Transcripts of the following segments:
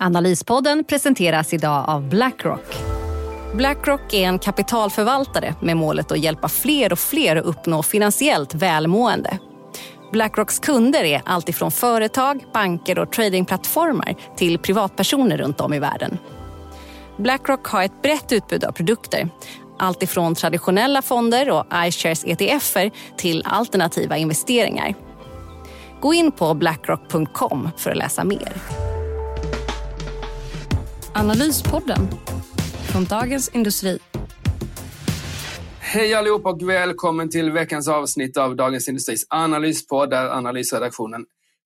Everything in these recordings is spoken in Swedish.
Analyspodden presenteras idag av Blackrock. Blackrock är en kapitalförvaltare med målet att hjälpa fler och fler att uppnå finansiellt välmående. Blackrocks kunder är alltifrån företag, banker och tradingplattformar till privatpersoner runt om i världen. Blackrock har ett brett utbud av produkter. Alltifrån traditionella fonder och iShares ETFer till alternativa investeringar. Gå in på blackrock.com för att läsa mer. Analyspodden från Dagens Industri. Hej allihop och välkommen till veckans avsnitt av Dagens Industris analyspodd där analysredaktionen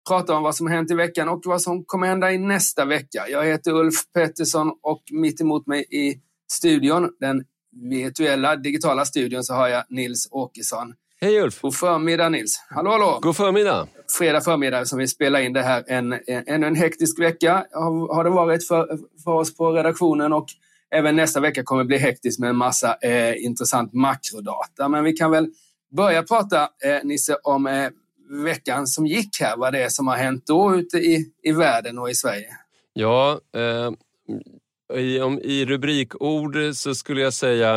pratar om vad som har hänt i veckan och vad som kommer hända i nästa vecka. Jag heter Ulf Pettersson och mitt emot mig i studion, den virtuella digitala studion, så har jag Nils Åkesson. Hej Ulf! God förmiddag Nils! Hallå hallå! God förmiddag! Fredag förmiddag som vi spelar in det här. En, en, ännu en hektisk vecka har, har det varit för, för oss på redaktionen och även nästa vecka kommer bli hektisk med en massa eh, intressant makrodata. Men vi kan väl börja prata, eh, Nisse, om eh, veckan som gick här. Vad det är som har hänt då ute i, i världen och i Sverige. Ja, eh, i, om, i rubrikord så skulle jag säga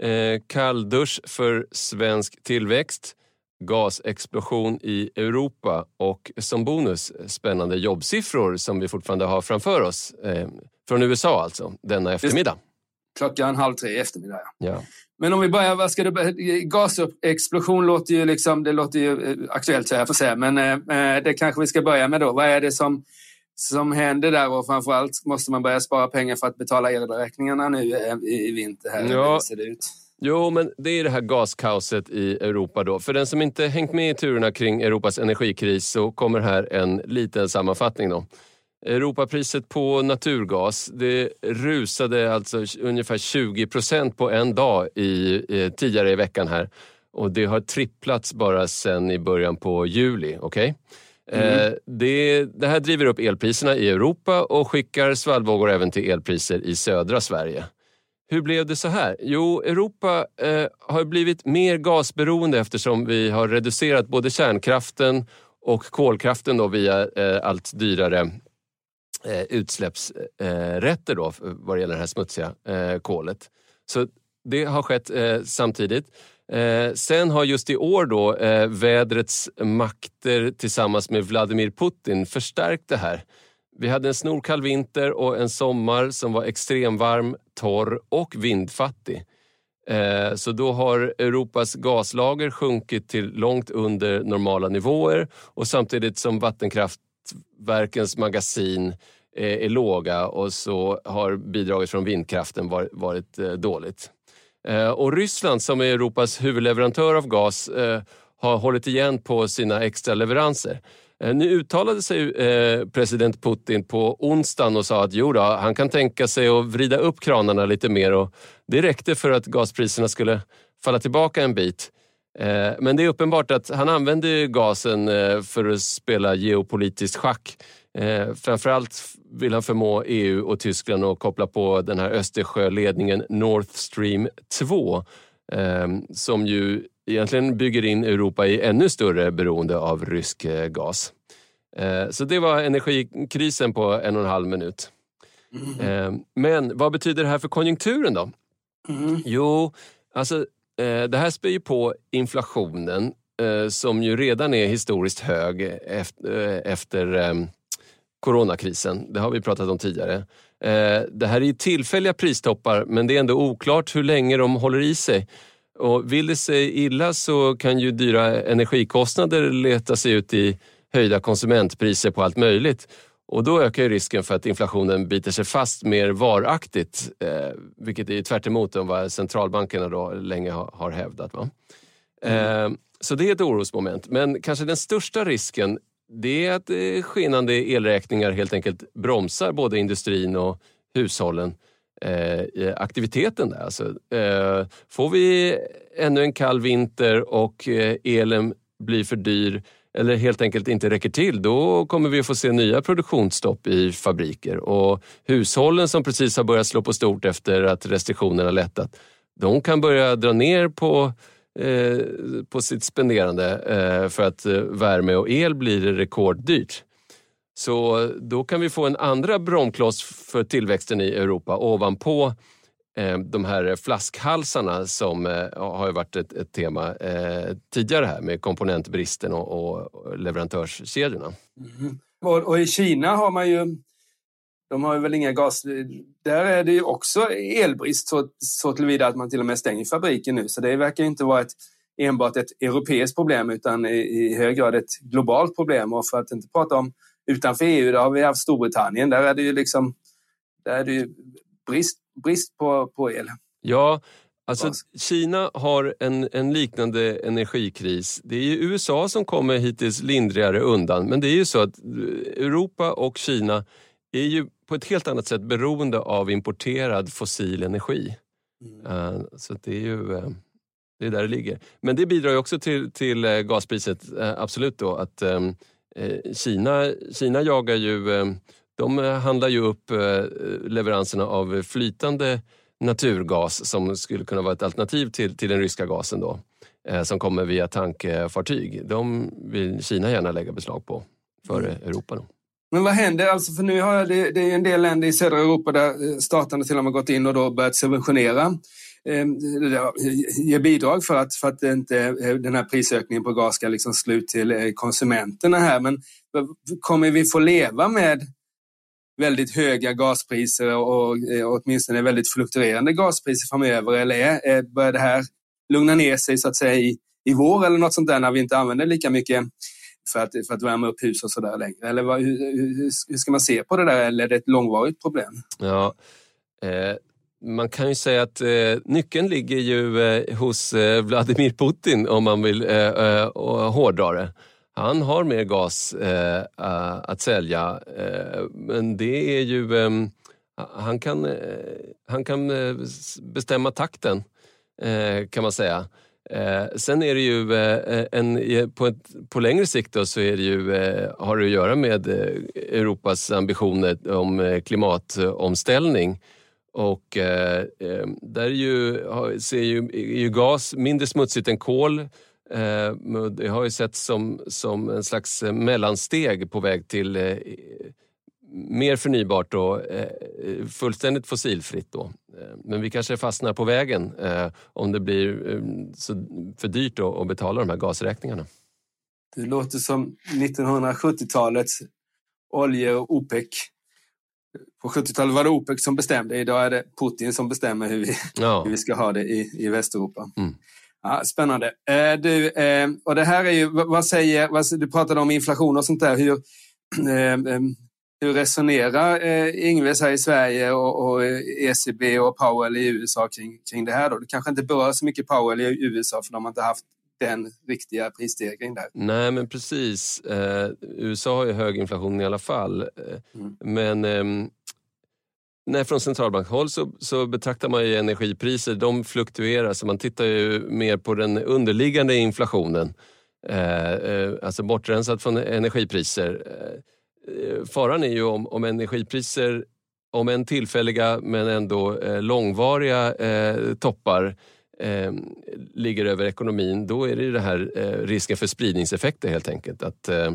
eh, kalldusch för svensk tillväxt, gasexplosion i Europa och som bonus spännande jobbsiffror som vi fortfarande har framför oss. Eh, från USA alltså, denna eftermiddag. Klockan halv tre i eftermiddag. Ja. Men om vi börjar, vad ska det, gasexplosion låter ju, liksom, det låter ju eh, aktuellt så jag får säga, men eh, det kanske vi ska börja med då. Vad är det som, som händer där och framförallt måste man börja spara pengar för att betala elräkningarna nu eh, i, i vinter? Här, Ja. ser det ut? Jo, men det är det här gaskaoset i Europa då. För den som inte hängt med i turerna kring Europas energikris så kommer här en liten sammanfattning då. Europapriset på naturgas det rusade alltså ungefär 20 procent på en dag i, eh, tidigare i veckan här. Och det har tripplats bara sen i början på juli. okej? Eh, det, det här driver upp elpriserna i Europa och skickar svallvågor även till elpriser i södra Sverige. Hur blev det så här? Jo, Europa eh, har blivit mer gasberoende eftersom vi har reducerat både kärnkraften och kolkraften då via eh, allt dyrare eh, utsläppsrätter då, vad det gäller det här smutsiga eh, kolet. Så det har skett eh, samtidigt. Eh, sen har just i år då eh, vädrets makter tillsammans med Vladimir Putin förstärkt det här. Vi hade en snorkall vinter och en sommar som var extremvarm, torr och vindfattig. Eh, så då har Europas gaslager sjunkit till långt under normala nivåer och samtidigt som vattenkraftverkens magasin eh, är låga och så har bidraget från vindkraften varit, eh, dåligt. Och Ryssland som är Europas huvudleverantör av gas har hållit igen på sina extra leveranser. Eh, nu uttalade sig eh, president Putin på onsdagen och sa att jo då, han kan tänka sig att vrida upp kranarna lite mer och det räckte för att gaspriserna skulle falla tillbaka en bit. Eh, men det är uppenbart att han använder gasen för att spela geopolitiskt schack. Framförallt vill han förmå EU och Tyskland att koppla på den här Östersjöledningen Nord Stream 2 som ju egentligen bygger in Europa i ännu större beroende av rysk eh, gas. Eh, Så det var energikrisen på en och en halv minut. Eh, Men vad betyder det här för konjunkturen då? Jo, alltså det här spär ju på inflationen som ju redan är historiskt hög efter, coronakrisen. Det har vi pratat om tidigare. Det här är ju tillfälliga pristoppar men det är ändå oklart hur länge de håller i sig. Och vill det sig illa så kan ju dyra energikostnader leta sig ut i höjda konsumentpriser på allt möjligt. Och då ökar ju risken för att inflationen biter sig fast mer varaktigt, eh, vilket är ju tvärt emot vad centralbankerna då länge har, har hävdat. Va? Eh, så det är ett orosmoment. Men kanske den största risken det är att eh, skenande elräkningar helt enkelt bromsar både industrin och hushållen eh, aktiviteten där. Alltså, eh, får vi ännu en kall vinter och eh, elen blir för dyr eller helt enkelt inte räcker till, då kommer vi att få se nya produktionsstopp i fabriker. Och hushållen som precis har börjat slå på stort efter att restriktionerna lättat, de kan börja dra ner på eh, på sitt spenderande eh, för att eh, värme och el blir rekorddyrt. Så då kan vi få en andra bromkloss för tillväxten i Europa ovanpå eh, de här flaskhalsarna som eh, har varit ett, ett tema eh, tidigare här med komponentbristen och, och leverantörskedjorna. Mm. Och, och, i Kina har man ju, de har ju väl inga gas, där är det ju också elbrist så, så tillvida att man till och med stänger fabriken nu. Så det verkar inte vara ett, enbart ett europeiskt problem utan i, i hög grad ett globalt problem. Och för att inte prata om utanför EU, där har vi haft Storbritannien. Där är det ju liksom där är det ju brist, brist på, på el. Ja, Alltså, Kina har en, en, liknande energikris. Det är ju USA som kommer hittills lindrigare undan, men det är ju så att Europa och Kina är ju på ett helt annat sätt beroende av importerad fossil energi. Mm. Uh, så det är ju uh, det är där det ligger. Men det bidrar ju också till, till gaspriset, absolut då, att um, Kina, Kina jagar ju, um, de handlar ju upp leveranserna av flytande naturgas som skulle kunna vara ett alternativ till, till den ryska gasen då, som kommer via tankfartyg. De vill Kina gärna lägga beslag på före mm. Europa. Då. Men vad händer? Alltså för nu har det, det är en del länder i södra Europa där eh, staterna till och med gått in och då börjat subventionera eh, Ehm, ge bidrag för att, för att inte eh, den här prisökningen på gas ska liksom slå ut till eh, konsumenterna här. Men kommer vi få leva med väldigt höga gaspriser och, och eh, åtminstone väldigt fluktuerande gaspriser framöver? Eller är, börjar det här lugna ner sig så att säga i, i vår eller något sånt där när vi inte använder lika mycket för att, för att värma upp hus och sådär längre? Eller vad, hur, hur, ska man se på det där eller är det ett långvarigt problem? Ja, eh, man kan ju säga att eh, nyckeln ligger ju eh, hos eh, Vladimir Putin om man vill eh, eh, hårdra det. Han har mer gas eh, att sälja eh, men det är ju ehm, han kan, eh, han kan eh, bestämma takten kan man säga. Eh, sen är det ju eh, en, på, ett, på längre sikt då, så är det ju, eh, har det att göra med eh, Europas ambitioner om eh, klimatomställning. Och eh, eh, där är ju, ser ju, är ju gas mindre smutsigt än kol. Eh, det har ju setts som, som en slags eh, mellansteg på väg till mer förnybart och fullständigt fossilfritt. Då. Men vi kanske fastnar på vägen om det blir så för dyrt att betala de här gasräkningarna. Det låter som 1970-talets olje och OPEC. På 70-talet var det OPEC som bestämde, idag är det Putin som bestämmer hur vi, ja. hur vi ska ha det i, i Västeuropa. Mm. Ja, spännande. du, och det här är ju, vad säger, vad, du pratade om inflation och sånt där. Hur, hur resonerar eh, Ingves här i Sverige och, och ECB och Powell i USA kring, kring det här? Då? Det kanske inte berör så mycket Powell i USA för de har inte haft den riktiga prisstegring där. Nej, men precis. Eh, USA har ju hög inflation i alla fall. Eh, mm. Men eh, nej, från centralbankhåll så, så betraktar man ju energipriser, de fluktuerar, så man tittar ju mer på den underliggande inflationen. Eh, eh alltså bortrensat från energipriser. Eh, faran är ju om, om energipriser, om en tillfälliga men ändå långvariga toppar eh, ligger över ekonomin, då är det ju det här eh, risken för spridningseffekter helt enkelt. Att eh,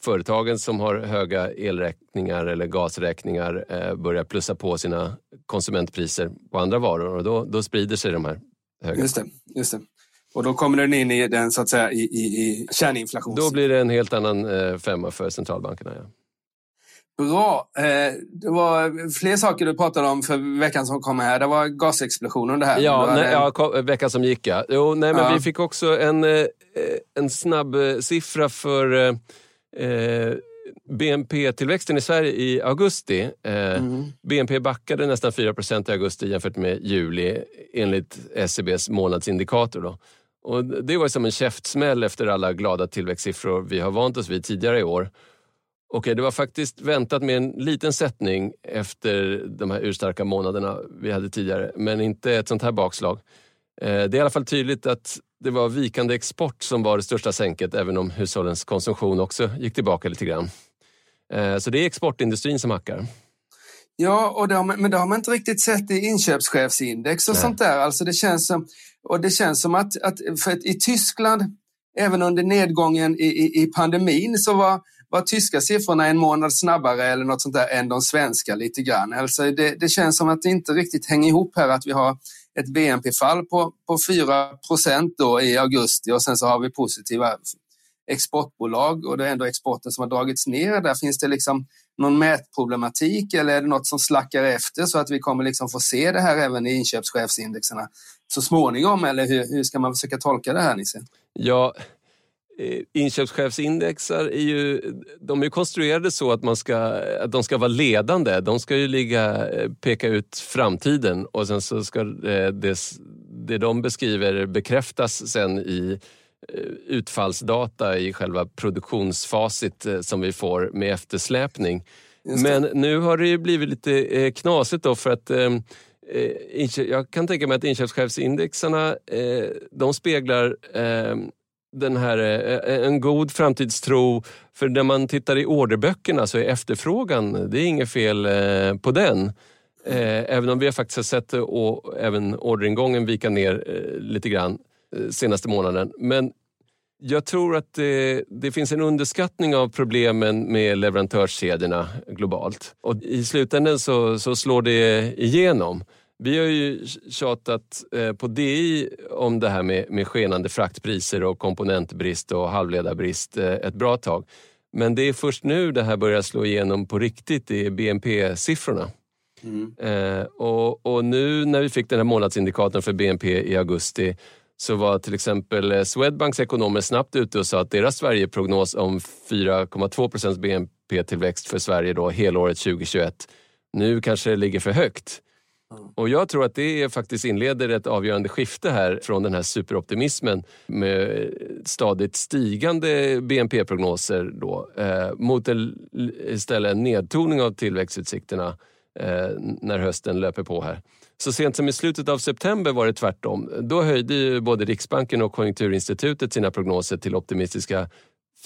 företagen som har höga elräkningar eller gasräkningar börjar plussa på sina konsumentpriser på andra varor och då, då sprider sig de här höga. Just det, just det. Och då kommer den in i den så att säga i, i, i kärninflations... Då blir det en helt annan eh, femma för centralbankerna. Ja. Bra. Eh, det var fler saker du pratade om för veckan som kom här. Det var gasexplosionen det här. Ja, nej, ja veckan som gick ja. Jo, nej, men ja. Vi fick också en, eh, en snabb eh, siffra för eh, BNP-tillväxten i Sverige i augusti. Eh, mm. BNP backade nästan 4% i augusti jämfört med juli enligt SCBs e månadsindikator. Då. Och det var som en käftsmäll efter alla glada tillväxtsiffror vi har vant oss vid tidigare i år. Okej, det var faktiskt väntat med en liten sättning efter de här urstarka månaderna vi hade tidigare, men inte ett sånt här bakslag. Eh, det är i alla fall tydligt att det var vikande export som var det största sänket, även om hushållens konsumtion också gick tillbaka lite grann. Eh, så det är exportindustrin som hackar. Ja, och det man, men det har man inte riktigt sett i inköpschefsindex och Nej. sånt där. Alltså det känns som, och det känns som att, att för i Tyskland, även under nedgången i, i, i pandemin, så var, var tyska siffrorna en månad snabbare eller något sånt där än de svenska lite grann. Alltså det, det känns som att det inte riktigt hänger ihop här att vi har ett BNP-fall på, på 4 då i augusti och sen så har vi positiva exportbolag och det är ändå exporten som har dragits ner. Där finns det liksom någon mätproblematik eller är det något som slackar efter så att vi kommer liksom få se det här även i inköpschefsindexerna så småningom? Eller hur, hur ska man försöka tolka det här Nisse? Ja, inköpschefsindexar är ju, de är konstruerade så att, man ska, att de ska vara ledande. De ska ju ligga, eh, peka ut framtiden och sen så ska eh, det, det de beskriver bekräftas sen i Eh, utfallsdata i själva produktionsfacit eh, som vi får med eftersläpning. Men nu har det ju blivit lite eh, knasigt då för att jag kan tänka mig att inköpschefsindexarna de speglar den här, eh, eh, en god framtidstro. För när man tittar i orderböckerna så är efterfrågan, det är inget fel eh, på den. Även om vi faktiskt har sett och även orderingången vika ner lite grann senaste månaden. Men jag tror att det, det, finns en underskattning av problemen med leverantörskedjorna globalt. Och I slutändan så, så slår det igenom. Vi har ju tjatat eh, på DI om det här med, med skenande fraktpriser och komponentbrist och halvledarbrist eh, ett bra tag. Men det är först nu det här börjar slå igenom på riktigt i BNP-siffrorna. Mm. Eh, och, och, nu när vi fick den här månadsindikatorn för BNP i augusti så var till exempel Swedbanks ekonomer snabbt ute och sa att deras Sverigeprognos om 4,2 procents BNP-tillväxt för Sverige då helåret 2021 nu kanske ligger för högt. Och jag tror att det faktiskt inleder ett avgörande skifte här från den här superoptimismen med stadigt stigande BNP-prognoser då, eh, mot en, istället en nedtoning av tillväxtutsikterna eh, när hösten löper på här. Så sent som i slutet av september var det tvärtom. Då höjde både Riksbanken och Konjunkturinstitutet sina prognoser till optimistiska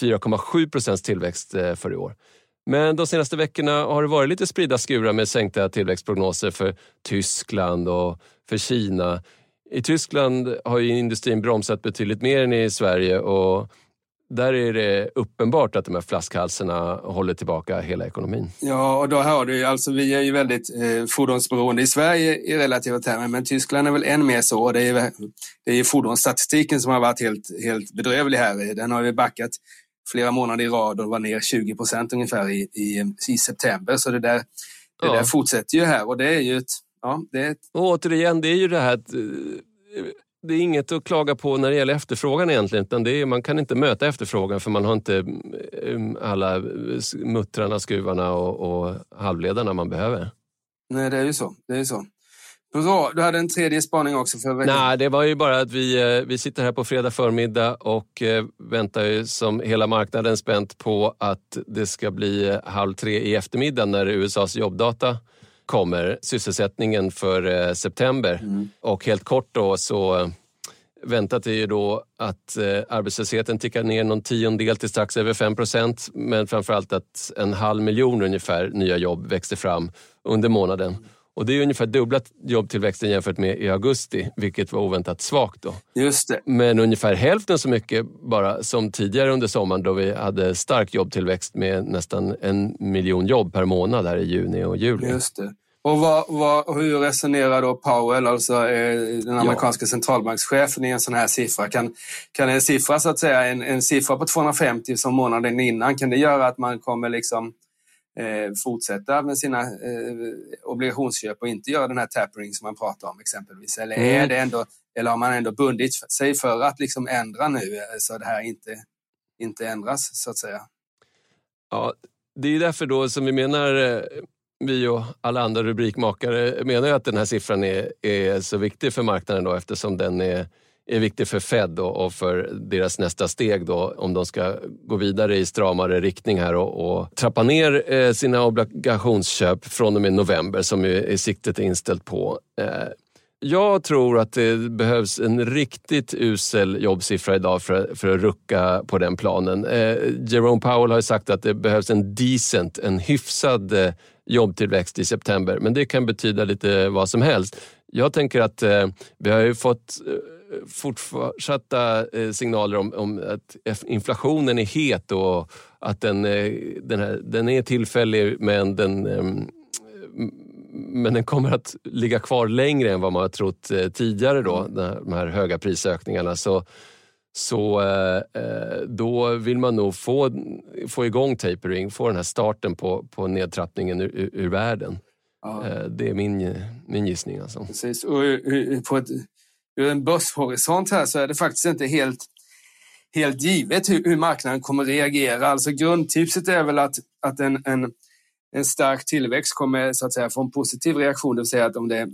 4,7 procents tillväxt eh, för i år. Men de senaste veckorna har det varit lite spridda skurar med sänkta tillväxtprognoser för Tyskland och för Kina. I Tyskland har ju industrin bromsat betydligt mer än i Sverige och där är det uppenbart att de här flaskhalsarna håller tillbaka hela ekonomin. Ja, och då har du alltså vi är ju väldigt eh, fordonsberoende i Sverige i relativa termer, men Tyskland är väl än mer så. Det är, det är ju fordonsstatistiken som har varit helt, helt bedrövlig här. Den har ju backat flera månader i rad och var ner 20 procent ungefär i, i, i september. Så det där, det ja. där fortsätter ju här och det är ju ett Ja, det är ett... Och återigen, det är ju det här att eh, det är inget att klaga på när det gäller efterfrågan egentligen. Utan det är, man kan inte möta efterfrågan för man har inte eh, alla muttrarna, skruvarna och, och halvledarna man behöver. Nej, det är ju så. Det är ju så. Du hade en tredje spaning också för veckan. Nej, det var ju bara att vi, eh, vi sitter här på fredag förmiddag och eh, väntar ju som hela marknaden spänt på att det ska bli halv tre i eftermiddag när USAs jobbdata kommer, sysselsättningen för september. Mm. Och helt kort då så väntat är ju då att eh, arbetslösheten tickar ner någon tiondel till strax över 5 procent men framförallt att en halv miljon ungefär nya jobb växte fram under månaden. Och det är ungefär dubbla jobbtillväxten jämfört med i augusti, vilket var oväntat svagt då. Just det. Men ungefär hälften så mycket bara som tidigare under sommaren då vi hade stark jobbtillväxt med nästan en miljon jobb per månad här i juni och juli. Just det. Och vad, vad, hur resonerar då Powell, alltså eh, den amerikanska ja. centralbankschefen i en sån här siffra? Kan, kan en siffra, så att säga, en, en siffra på 250 som månaden innan, kan det göra att man kommer liksom eh, fortsätta med sina eh, obligationsköp och inte göra den här tapering som man pratar om exempelvis? Eller, är mm. det ändå, eller har man ändå bundit sig för att liksom ändra nu eh, så det här inte, inte ändras så att säga? Ja, det är därför då som vi menar eh, vi och alla andra rubrikmakare menar att den här siffran är, är så viktig för marknaden då, eftersom den är, är viktig för Fed och, för deras nästa steg då om de ska gå vidare i stramare riktning här och, och trappa ner eh, sina obligationsköp från och med november som ju är siktet inställt på. Eh, jag tror att det behövs en riktigt usel jobbsiffra idag för, för att rucka på den planen. Eh, Jerome Powell har sagt att det behövs en decent, en hyfsad jobbtillväxt i september, men det kan betyda lite vad som helst. Jag tänker att vi har ju fått fortsatta eh, signaler om, om, att inflationen är het och att den, eh, den, här, den är tillfällig men den ehm, men den kommer att ligga kvar längre än vad man har trott eh, tidigare då, mm. de här höga prisökningarna. Så, så då vill man nog få, få igång tapering, få den här starten på, på nedtrappningen ur, ur världen. Ja. Det är min, min gissning. Alltså. Precis. Och på ett, ur en börshorisont här så är det faktiskt inte helt, helt givet hur, hur marknaden kommer reagera. Alltså grundtipset är väl att, att en, en en stark tillväxt kommer så att säga få en positiv reaktion, det vill säga att om det är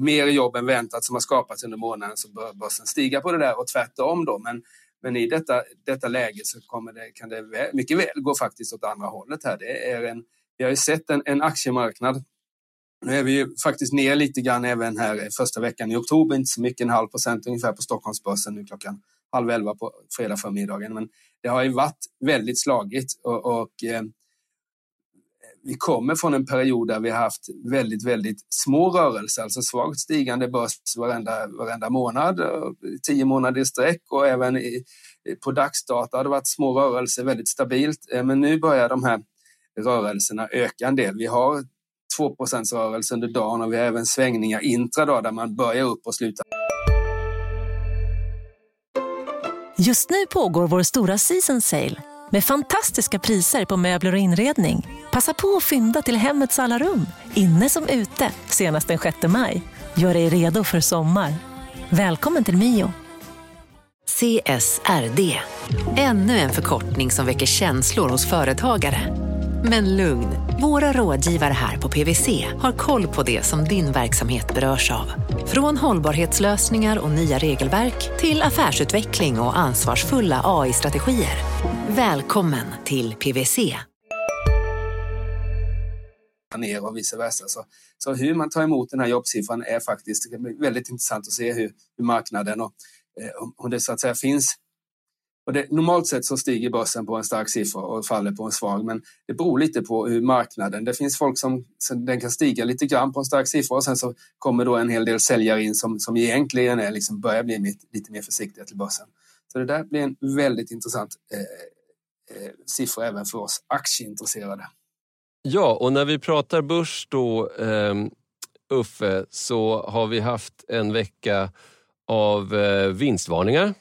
mer jobb än väntat som har skapats under månaden så bör börsen stiga på det där och tvärtom då. Men, men i detta, detta läge så kommer det, kan det väl, mycket väl gå faktiskt åt andra hållet här. Det är en, vi har ju sett en, en aktiemarknad nu är vi ju faktiskt ner lite grann även här första veckan i oktober, inte så mycket, en halv procent ungefär på Stockholmsbörsen nu klockan halv elva på fredag förmiddagen. Men det har ju varit väldigt slagigt och, och eh, vi kommer från en period där vi har haft väldigt, väldigt små rörelser, alltså svagt stigande börs varenda, varenda månad, eh, tio månader i sträck och även i, på dagsdata har det varit små rörelser väldigt stabilt. Eh, men nu börjar de här rörelserna öka en del. Vi har 2% rörelse under dagen och vi har även svängningar intradag där man börjar upp och slutar. Just nu pågår vår stora season sale med fantastiska priser på möbler och inredning. Passa på att fynda till hemmets alla rum, inne som ute, senast den 6 maj. Gör dig redo för sommar. Välkommen till Mio. CSRD, ännu en förkortning som väcker känslor hos företagare. Men lugn, våra rådgivare här på PWC har koll på det som din verksamhet berörs av. Från hållbarhetslösningar och nya regelverk till affärsutveckling och ansvarsfulla AI-strategier. Välkommen till PWC. ner och vice versa. Så, så hur man tar emot den här jobbsiffran är faktiskt väldigt intressant att se hur, hur marknaden och eh, om det så att säga finns och det, normalt sett så stiger börsen på en stark siffra och faller på en svag, men det beror lite på hur marknaden... Det finns folk som den kan stiga lite grann på en stark siffra och sen så kommer då en hel del säljare in som, som egentligen är, liksom börjar bli lite mer försiktiga till börsen. Så det där blir en väldigt intressant eh, eh, siffra även för oss aktieintresserade. Ja, och när vi pratar börs då, eh, Uffe, så har vi haft en vecka av eh, vinstvarningar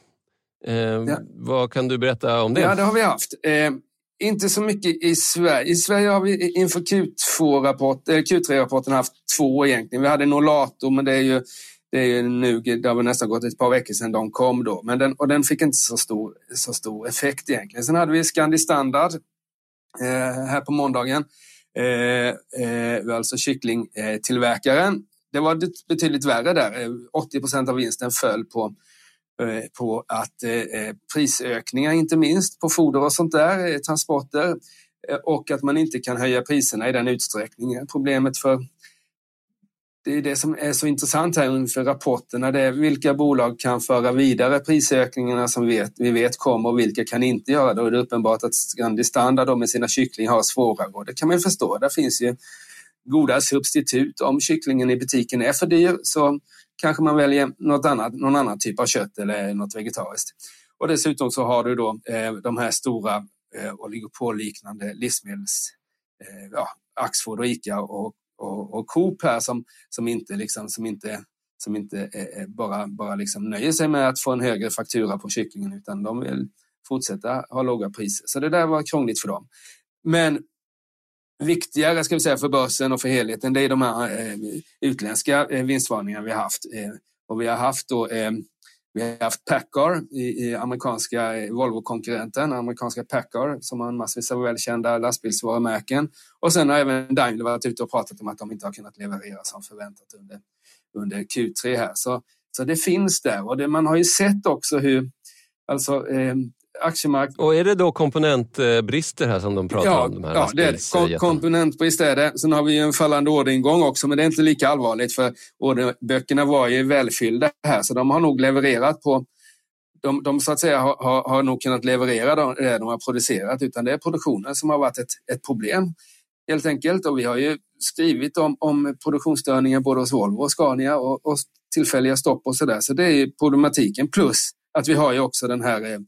Eh, ja. Vad kan du berätta om det? Ja, det har vi haft. Eh, inte så mycket i Sverige. I Sverige har vi inför Q2-rapport, eh, Q3-rapporten haft två egentligen. Vi hade Nolato, men det är ju, det är ju nu, det har nästan gått ett par veckor sedan de kom då. Men den, och den fick inte så stor, så stor effekt egentligen. Sen hade vi Scandi Standard eh, här på måndagen. Eh, eh, alltså kycklingtillverkaren. Det var betydligt värre där. 80 procent av vinsten föll på Eh, Eh, på att eh, eh, prisökningar, inte minst på foder och sånt där, transporter, och att man inte kan höja priserna i den utsträckningen. Problemet för det är det som är så intressant här inför rapporterna. Det är vilka bolag kan föra vidare prisökningarna som vet, vi vet kommer och vilka kan inte göra det. Och det är uppenbart att Scandi Standard med sina kycklingar har svårare och det kan man förstå. Där finns ju goda substitut. Om kycklingen i butiken är för dyr så kanske man väljer något annat, någon annan typ av kött eller något vegetariskt. Och dessutom så har du då eh, de här stora eh, oligopolliknande livsmedels, eh, ja, Axfood och Ica och, och, och Coop här som, som inte, liksom, som inte, som inte eh, eh, bara, bara liksom nöjer sig med att få en högre faktura på kycklingen utan de vill fortsätta ha låga priser. Så det där var krångligt för dem. Men viktigare ska vi säga, för börsen och för helheten det är de här eh, utländska eh, vinstvarningarna vi har haft. Eh, och vi har haft då, eh, vi har haft Packard, i, i amerikanska eh, Volvo-konkurrenten, amerikanska Packard som har en massvis av välkända lastbilsvarumärken. Och sen har även Daimler varit ute och pratat om att de inte har kunnat leverera som förväntat under, under Q3 här. Så Så det finns där och det, man har ju sett också hur alltså, eh, aktiemarknaden... Och är det då komponentbrister här som de pratar ja, om? De här ja, det är kom, komponentbrist är det. Sen har vi en fallande orderingång också, men det är inte lika allvarligt för orderböckerna var ju välfyllda här, så de har nog levererat på de, de så att säga har, har, har nog kunnat leverera det de har producerat, utan det är produktionen som har varit ett, ett problem helt enkelt. Och vi har ju skrivit om, om produktionsstörningar både hos Volvo och Scania och, och tillfälliga stopp och så där. Så det är problematiken. Plus att vi har ju också den här eh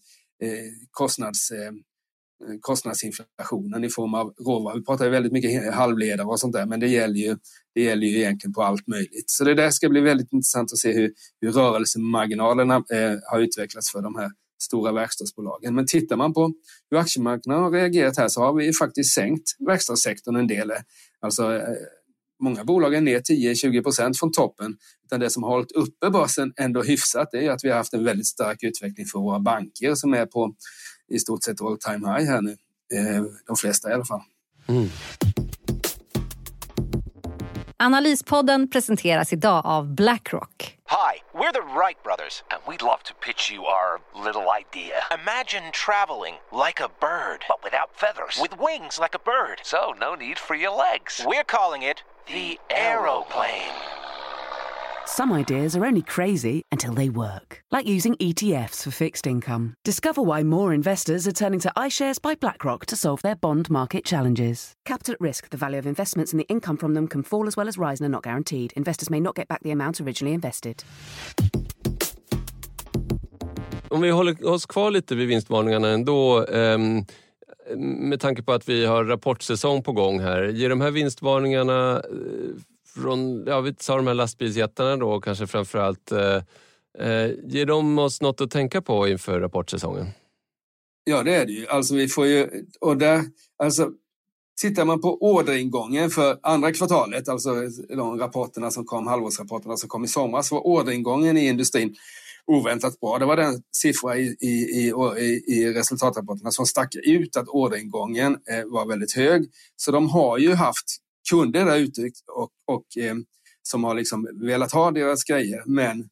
Eh, kostnads, eh, eh, kostnadsinflationen i form av råvaror. Vi pratar ju väldigt mycket halvledare och sånt där, men det gäller ju, det gäller ju egentligen på allt möjligt. Så det där ska bli väldigt intressant att se hur, hur rörelsemarginalerna eh, har utvecklats för de här stora verkstadsbolagen. Men tittar man på hur aktiemarknaden har reagerat här så har vi faktiskt sänkt verkstadssektorn en del. Alltså, många bolag är ner 10-20 procent från toppen. Utan det som har hållit uppe börsen ändå hyfsat är att vi har haft en väldigt stark utveckling för våra banker som är på i stort sett all time high här nu. Eh, de flesta i alla fall. Mm. Analyspodden presenteras idag av Blackrock. Hi, we're the Wright brothers and we'd love to pitch you our little idea. Imagine traveling like a bird but without feathers. With wings like a bird. So no need for your legs. We're calling it the aeroplane. Some ideas are only crazy until they work, like using ETFs for fixed income. Discover why more investors are turning to iShares by BlackRock to solve their bond market challenges. Capital at risk, the value of investments and the income from them can fall as well as rise and are not guaranteed. Investors may not get back the amount originally invested. Om vi håller oss kvar lite vid vinstvarningarna ändå. Um med tanke på att vi har rapportsäsong på gång här, ger de här vinstvarningarna eh, från, ja vi tar de här lastbilsjättarna då kanske framförallt. Eh, eh, ger de oss något att tänka på inför rapportsäsongen? Ja, det är det ju. Alltså vi får ju, och där, alltså Tittar man på orderingången för andra kvartalet, alltså de rapporterna som kom, halvårsrapporterna som kom i somras, var orderingången i industrin oväntat bra. Det var den siffra i, i, i, i resultatrapporterna som stack ut att orderingången eh, var väldigt hög. Så de har ju haft kunder där ute och, och eh, som har liksom velat ha deras grejer. Men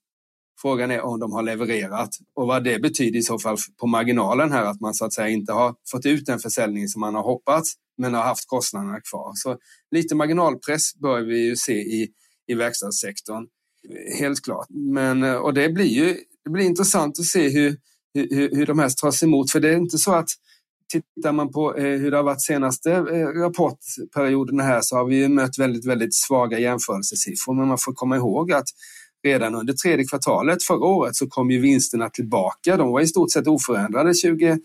frågan är om de har levererat och vad det betyder i så fall på marginalen här att man så att säga inte har fått ut den försäljning som man har hoppats men har haft kostnaderna kvar. Så lite marginalpress bör vi ju se i, i verkstadssektorn. Helt klart. Men, eh, och det blir ju det blir intressant att se hur, hur, hur de här tas emot. För det är inte så att Tittar man på eh, hur det har varit senaste eh, rapportperioden här så har vi mött väldigt, väldigt svaga jämförelsesiffror. Men man får komma ihåg att redan under tredje kvartalet förra året så kom ju vinsterna tillbaka. De var i stort sett oförändrade 20,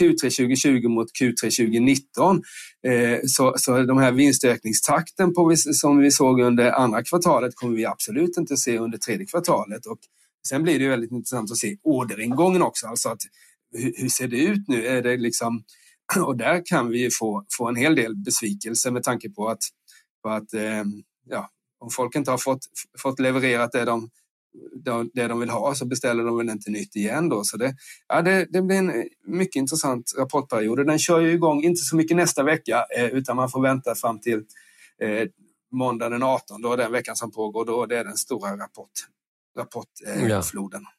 Q3 2020 mot Q3 2019. Eh, så, så de här vinstökningstakten på, som vi såg under andra kvartalet kommer vi absolut inte se under tredje kvartalet. Och sen blir det väldigt intressant att se orderingången också. Alltså att hur, hur ser det ut nu? Är det liksom, och där kan vi få, få en hel del besvikelse med tanke på att, på att eh, ja, om folk inte har fått, fått levererat det de, det de vill ha så beställer de väl inte nytt igen då. Så det, ja, det, det blir en mycket intressant rapportperiod. Den kör ju igång, inte så mycket nästa vecka, eh, utan man får vänta fram till eh, måndag den 18, då är den veckan som pågår, då det är den stora rapport, rapportfloden. Eh, ja.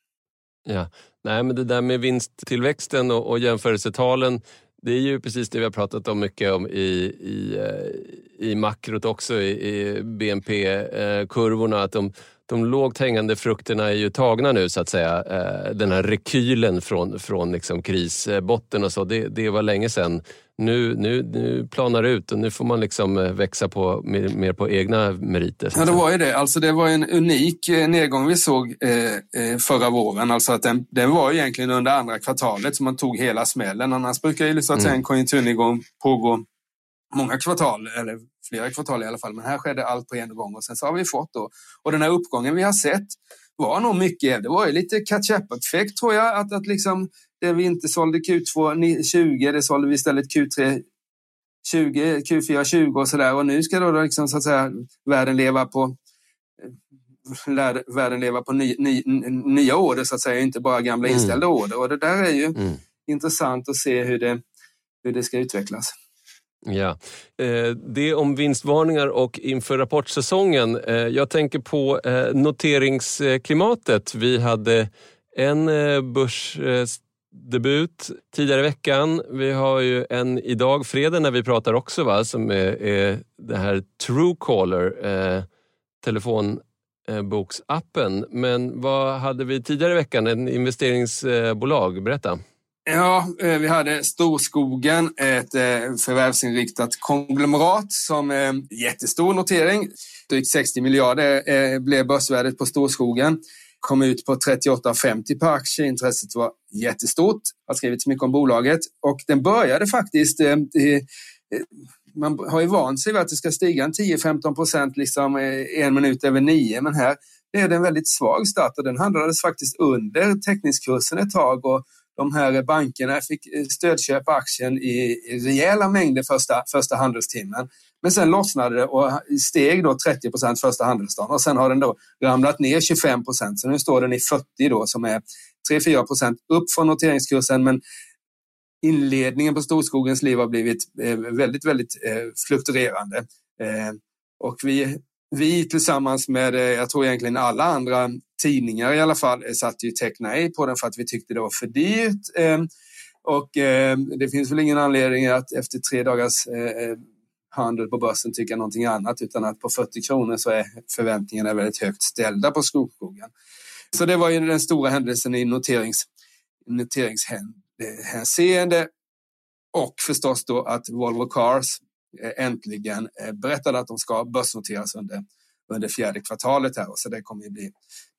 Ja, nej men det där med vinsttillväxten och, och jämförelsetalen det är ju precis det vi har pratat om mycket om i, i, eh, i makrot också, i, i BNP-kurvorna. Eh, att de, de lågt hängande frukterna är ju tagna nu så att säga. Eh, den här rekylen från, från liksom krisbotten och så, det, det var länge sedan nu, nu, nu planar det ut och nu får man liksom eh, växa på, mer, mer på egna meriter. Ja, det var ju det. Alltså, det var en unik eh, nedgång vi såg eh, förra våren. Alltså att den, den var egentligen under andra kvartalet som man tog hela smällen. Annars brukar ju så att säga, mm. en konjunkturnedgång pågå många kvartal, eller flera kvartal i alla fall. Men här skedde allt på en gång och sen så har vi fått då. Och den här uppgången vi har sett var nog mycket, det var ju lite catch-up-effekt tror jag. Att, att liksom det vi inte sålde Q2 20, det sålde vi istället Q3 20, Q4 20 och sådär. Och nu ska då liksom, så att säga, världen leva på världen leva på ny, ny, nya order så att säga, inte bara gamla mm. inställda mm. order. Och det där är ju mm. intressant att se hur det, hur det ska utvecklas. Ja, eh, det om vinstvarningar och inför rapportsäsongen. Eh, jag tänker på eh, noteringsklimatet. Vi hade en börsdebut tidigare i veckan. Vi har ju en idag, fredag, när vi pratar också, va? som är, det här Truecaller, telefonboksappen. Men vad hade vi tidigare i veckan? En investeringsbolag, berätta. Ja, eh, vi hade Storskogen, ett eh, förvärvsinriktat konglomerat som är jättestor notering. Drygt 60 miljarder blev börsvärdet på Storskogen kom ut på 38,50 per aktie. Intresset var jättestort. Jag har skrivit mycket om bolaget och den började faktiskt man har ju vant sig vid att det ska stiga en 10-15 procent liksom en minut över nio, men här är det en väldigt svag start och den handlades faktiskt under teckningskursen ett tag och de här bankerna fick eh, stödköpa aktien i rejäla mängder första, första handelstimmen. Men sen lossnade det och steg då 30 procent första handelsdagen och sen har den då ramlat ner 25 procent. Så nu står den i 40 då som är 3-4 procent upp från noteringskursen. Men inledningen på Storskogens liv har blivit eh, väldigt, väldigt eh, fluktuerande. Och vi, vi tillsammans med, jag tror egentligen alla andra tidningar i alla fall, eh, satt ju teckna nej på den för att vi tyckte det var för dyrt. Ehm, och ehm, det finns väl ingen anledning att efter tre dagars eh, eh, handel på börsen tycka någonting annat utan att på 40 kronor så är förväntningarna väldigt högt ställda på Skogskogen. Så det var ju den stora händelsen i noterings, noteringshänseende och förstås då att Volvo Cars äntligen berättade att de ska börsnoteras under, under fjärde kvartalet här. Så det kommer, bli,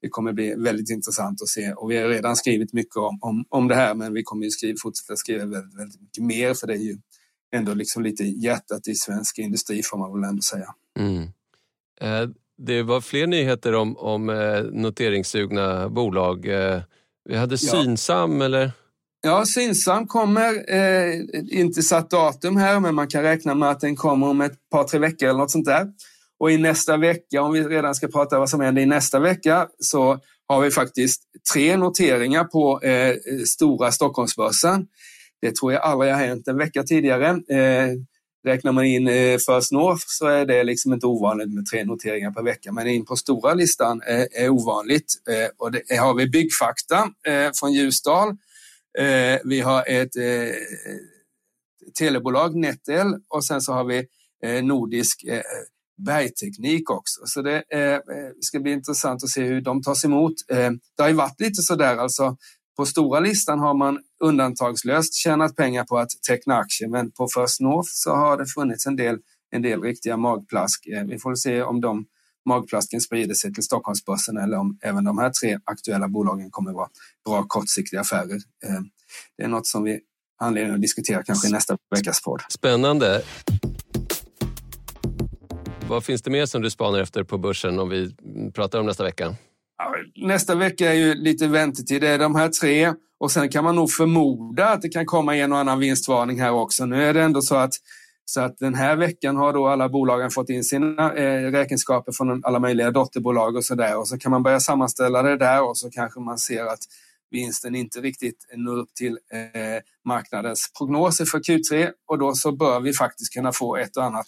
det kommer bli väldigt intressant att se. Och vi har redan skrivit mycket om, om, om det här men vi kommer ju skriva, fortsätta skriva väldigt, väldigt mycket mer för det är ju ändå liksom lite hjärtat i svensk industri får man väl ändå säga. Mm. Eh, det var fler nyheter om, om eh, noteringssugna bolag. Eh, vi hade Synsam ja. eller? Ja, Synsam kommer, eh, inte satt datum här, men man kan räkna med att den kommer om ett par, tre veckor eller något sånt där. Och i nästa vecka, om vi redan ska prata vad som händer i nästa vecka, så har vi faktiskt tre noteringar på eh, stora Stockholmsbörsen. Det tror jag aldrig har hänt en vecka tidigare. Eh, räknar man in eh, First North så är det liksom inte ovanligt med tre noteringar per vecka, men in på stora listan är, är ovanligt. Eh, och det eh, har vi Byggfakta eh, från Ljusdal. Eh, vi har ett eh, telebolag, Netel, och sen så har vi eh, Nordisk eh, bergteknik också. Så det eh, eh ska bli intressant att se hur de tas emot. Eh, det har ju varit lite sådär alltså på stora listan har man undantagslöst tjänat pengar på att teckna aktier, men på First North så har det funnits en del, en del riktiga magplask. Eh, vi får se om de magplasken sprider sig till Stockholmsbörsen eller om även de här tre aktuella bolagen kommer att vara bra kortsiktiga affärer. Eh, det är något som vi anledning att diskutera kanske i nästa veckas podd. Spännande. Vad finns det mer som du spanar efter på börsen om vi pratar om nästa vecka? Nästa vecka är ju lite väntetid. Det är de här tre och sen kan man nog förmoda att det kan komma en och annan vinstvarning här också. Nu är det ändå så att, så att den här veckan har då alla bolagen fått in sina eh, räkenskaper från alla möjliga dotterbolag och så där och så kan man börja sammanställa det där och så kanske man ser att vinsten inte riktigt når upp till eh, marknadens prognoser för Q3 och då så bör vi faktiskt kunna få ett och annat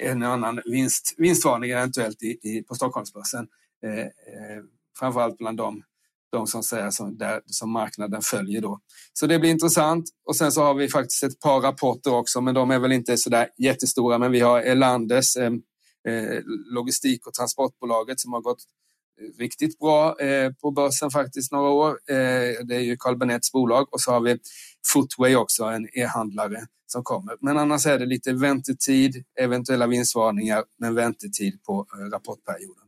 en och annan vinst, vinstvarning eventuellt i, i, på Stockholmsbörsen. Eh, eh, framförallt bland dem de som, säger som, där, som marknaden följer. Då. Så det blir intressant. Och sen så har vi faktiskt ett par rapporter också, men de är väl inte så där jättestora. Men vi har Elanders, eh, eh, logistik och transportbolaget som har gått riktigt bra eh, på börsen faktiskt några år. Eh, det är ju Carl Bennets bolag och så har vi Footway också, en e-handlare som kommer. Men annars är det lite väntetid, eventuella vinstvarningar, men väntetid på eh, rapportperioden.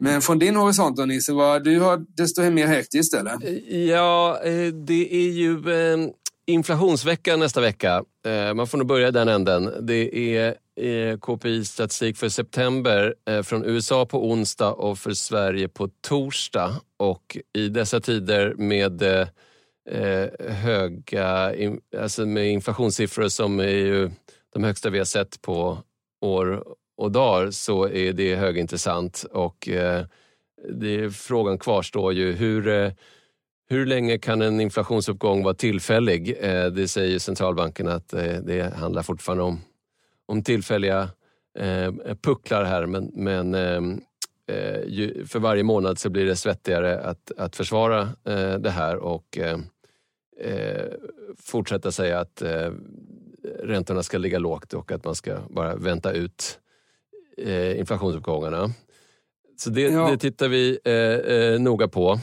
Men från din horisont då Nisse, vad du har desto mer hektiskt eller? Ja, eh, det är ju eh, inflationsvecka nästa vecka. Eh, man får nog börja i den änden. Det är KPI-statistik för september eh, från USA på onsdag och för Sverige på torsdag. Och i dessa tider med eh, eh, höga alltså med inflationssiffror som är ju de högsta vi har sett på år och dagar så är det högintressant och det, frågan kvarstår ju hur, hur länge kan en inflationsuppgång vara tillfällig? Det säger centralbanken att det handlar fortfarande om om tillfälliga eh, pucklar här men, men ehm, eh, ju, för varje månad så blir det svettigare att, att försvara eh, det här och eh, eh, fortsätta säga att eh, räntorna ska ligga lågt och att man ska bara vänta ut eh, inflationsuppgångarna. Så det, ja. det tittar vi noga på.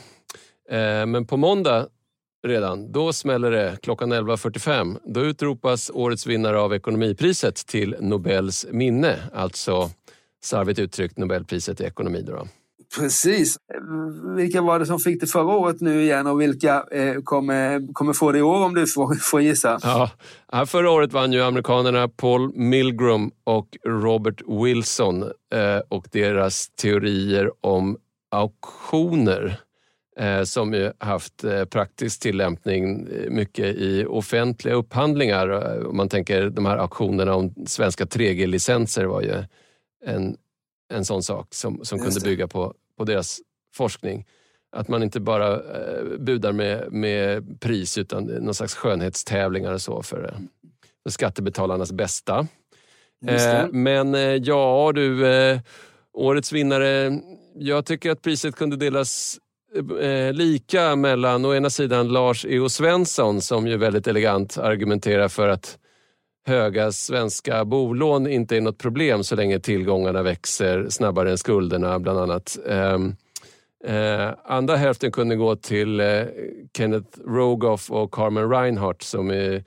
men på måndag redan, då smäller det klockan 11.45. Då utropas årets vinnare av ekonomipriset till Nobels minne, alltså slarvigt uttryckt Nobelpriset i ekonomi. Då. Precis. Vilka var det som fick det förra året nu igen och vilka eh, kommer, kommer få det i år om du får, får gissa? Ja, förra året vann ju amerikanerna Paul Milgrom och Robert Wilson eh, och deras teorier om auktioner som ju haft eh, praktisk tillämpning eh, mycket i offentliga upphandlingar. Om man tänker de här auktionerna om svenska 3G-licenser var ju en, en sån sak som, som kunde bygga på, på deras forskning. Att man inte bara eh, budar med, med pris utan någon slags skönhetstävlingar och så för, eh, för skattebetalarnas bästa. Eh, men eh, ja du, eh, årets vinnare. Jag tycker att priset kunde delas eh, lika mellan å ena sidan Lars E.O. Svensson som ju väldigt elegant argumenterar för att höga svenska bolån inte är något problem så länge tillgångarna växer snabbare än skulderna bland annat. Eh, eh, andra hälften kunde gå till eh, Kenneth Rogoff och Carmen Reinhardt som är eh,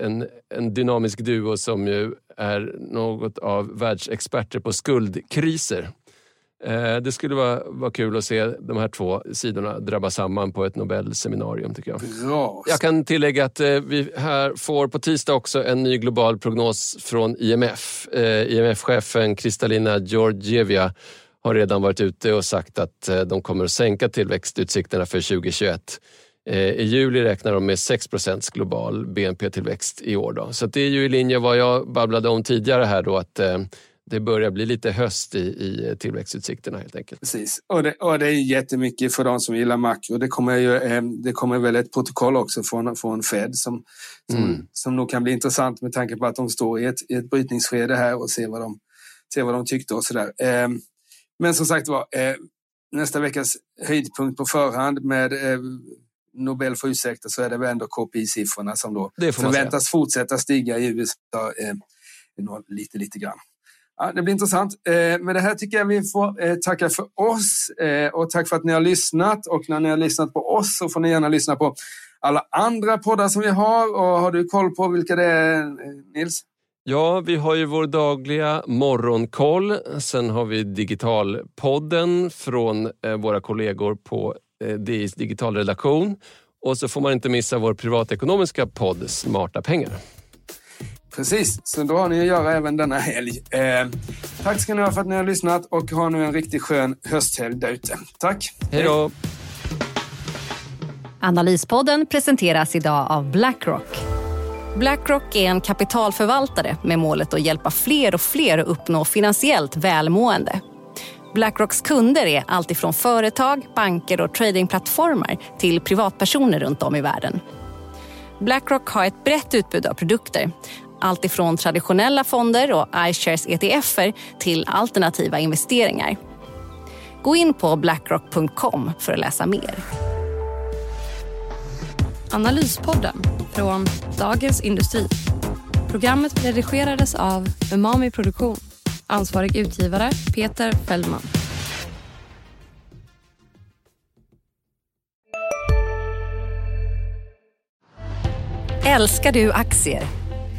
en, en dynamisk duo som ju är något av världsexperter på skuldkriser. Eh, det skulle vara, vara kul att se de här två sidorna drabba samman på ett Nobelseminarium tycker jag. Bra. Jag kan tillägga att eh, vi här får på tisdag också en ny global prognos från IMF. Eh, IMF-chefen Kristalina Georgieva har redan varit ute och sagt att de kommer att sänka tillväxtutsikterna för 2021. I juli räknar de med 6% global BNP-tillväxt i år. Då. Så det är ju i linje med vad jag babblade om tidigare här då att det börjar bli lite höst i, i tillväxtutsikterna helt enkelt. Precis, och det, och det är jättemycket för de som gillar makro. Det kommer, ju, eh, det kommer väl ett protokoll också från, från Fed som, som, mm. som nog kan bli intressant med tanke på att de står i ett, i ett brytningsskede här och ser vad de, ser vad de tyckte och sådär. Eh, men som sagt var, nästa veckas höjdpunkt på förhand med Nobel får ursäkta så är det väl ändå KPI-siffrorna som då förväntas fortsätta stiga i USA lite, lite grann. Ja, det blir intressant. Eh, men det här tycker jag vi får eh, tacka för oss eh, och tack för att ni har lyssnat. Och när ni har lyssnat på oss så får ni gärna lyssna på alla andra poddar som vi har. Och har du koll på vilka det är, eh, Nils? Ja, vi har ju vår dagliga morgonkoll. Sen har vi Digitalpodden från eh, våra kollegor på eh, DIs digitalredaktion. Och så får man inte missa vår privatekonomiska podd Smarta pengar. Precis, så då har ni att göra även denna helg. Eh, tack ska ni ha för att ni har lyssnat och ha nu en riktigt skön hösthelg där ute. Tack! Hej då! Analyspodden presenteras idag av Blackrock. Blackrock är en kapitalförvaltare med målet att hjälpa fler och fler att uppnå finansiellt välmående. Blackrocks kunder är alltifrån företag, banker och tradingplattformar till privatpersoner runt om i världen. Blackrock har ett brett utbud av produkter allt ifrån traditionella fonder och iShares ETFer till alternativa investeringar. Gå in på blackrock.com för att läsa mer. Analyspodden från Dagens Industri. Programmet redigerades av Umami Produktion. Ansvarig utgivare Peter Fellman. Älskar du aktier?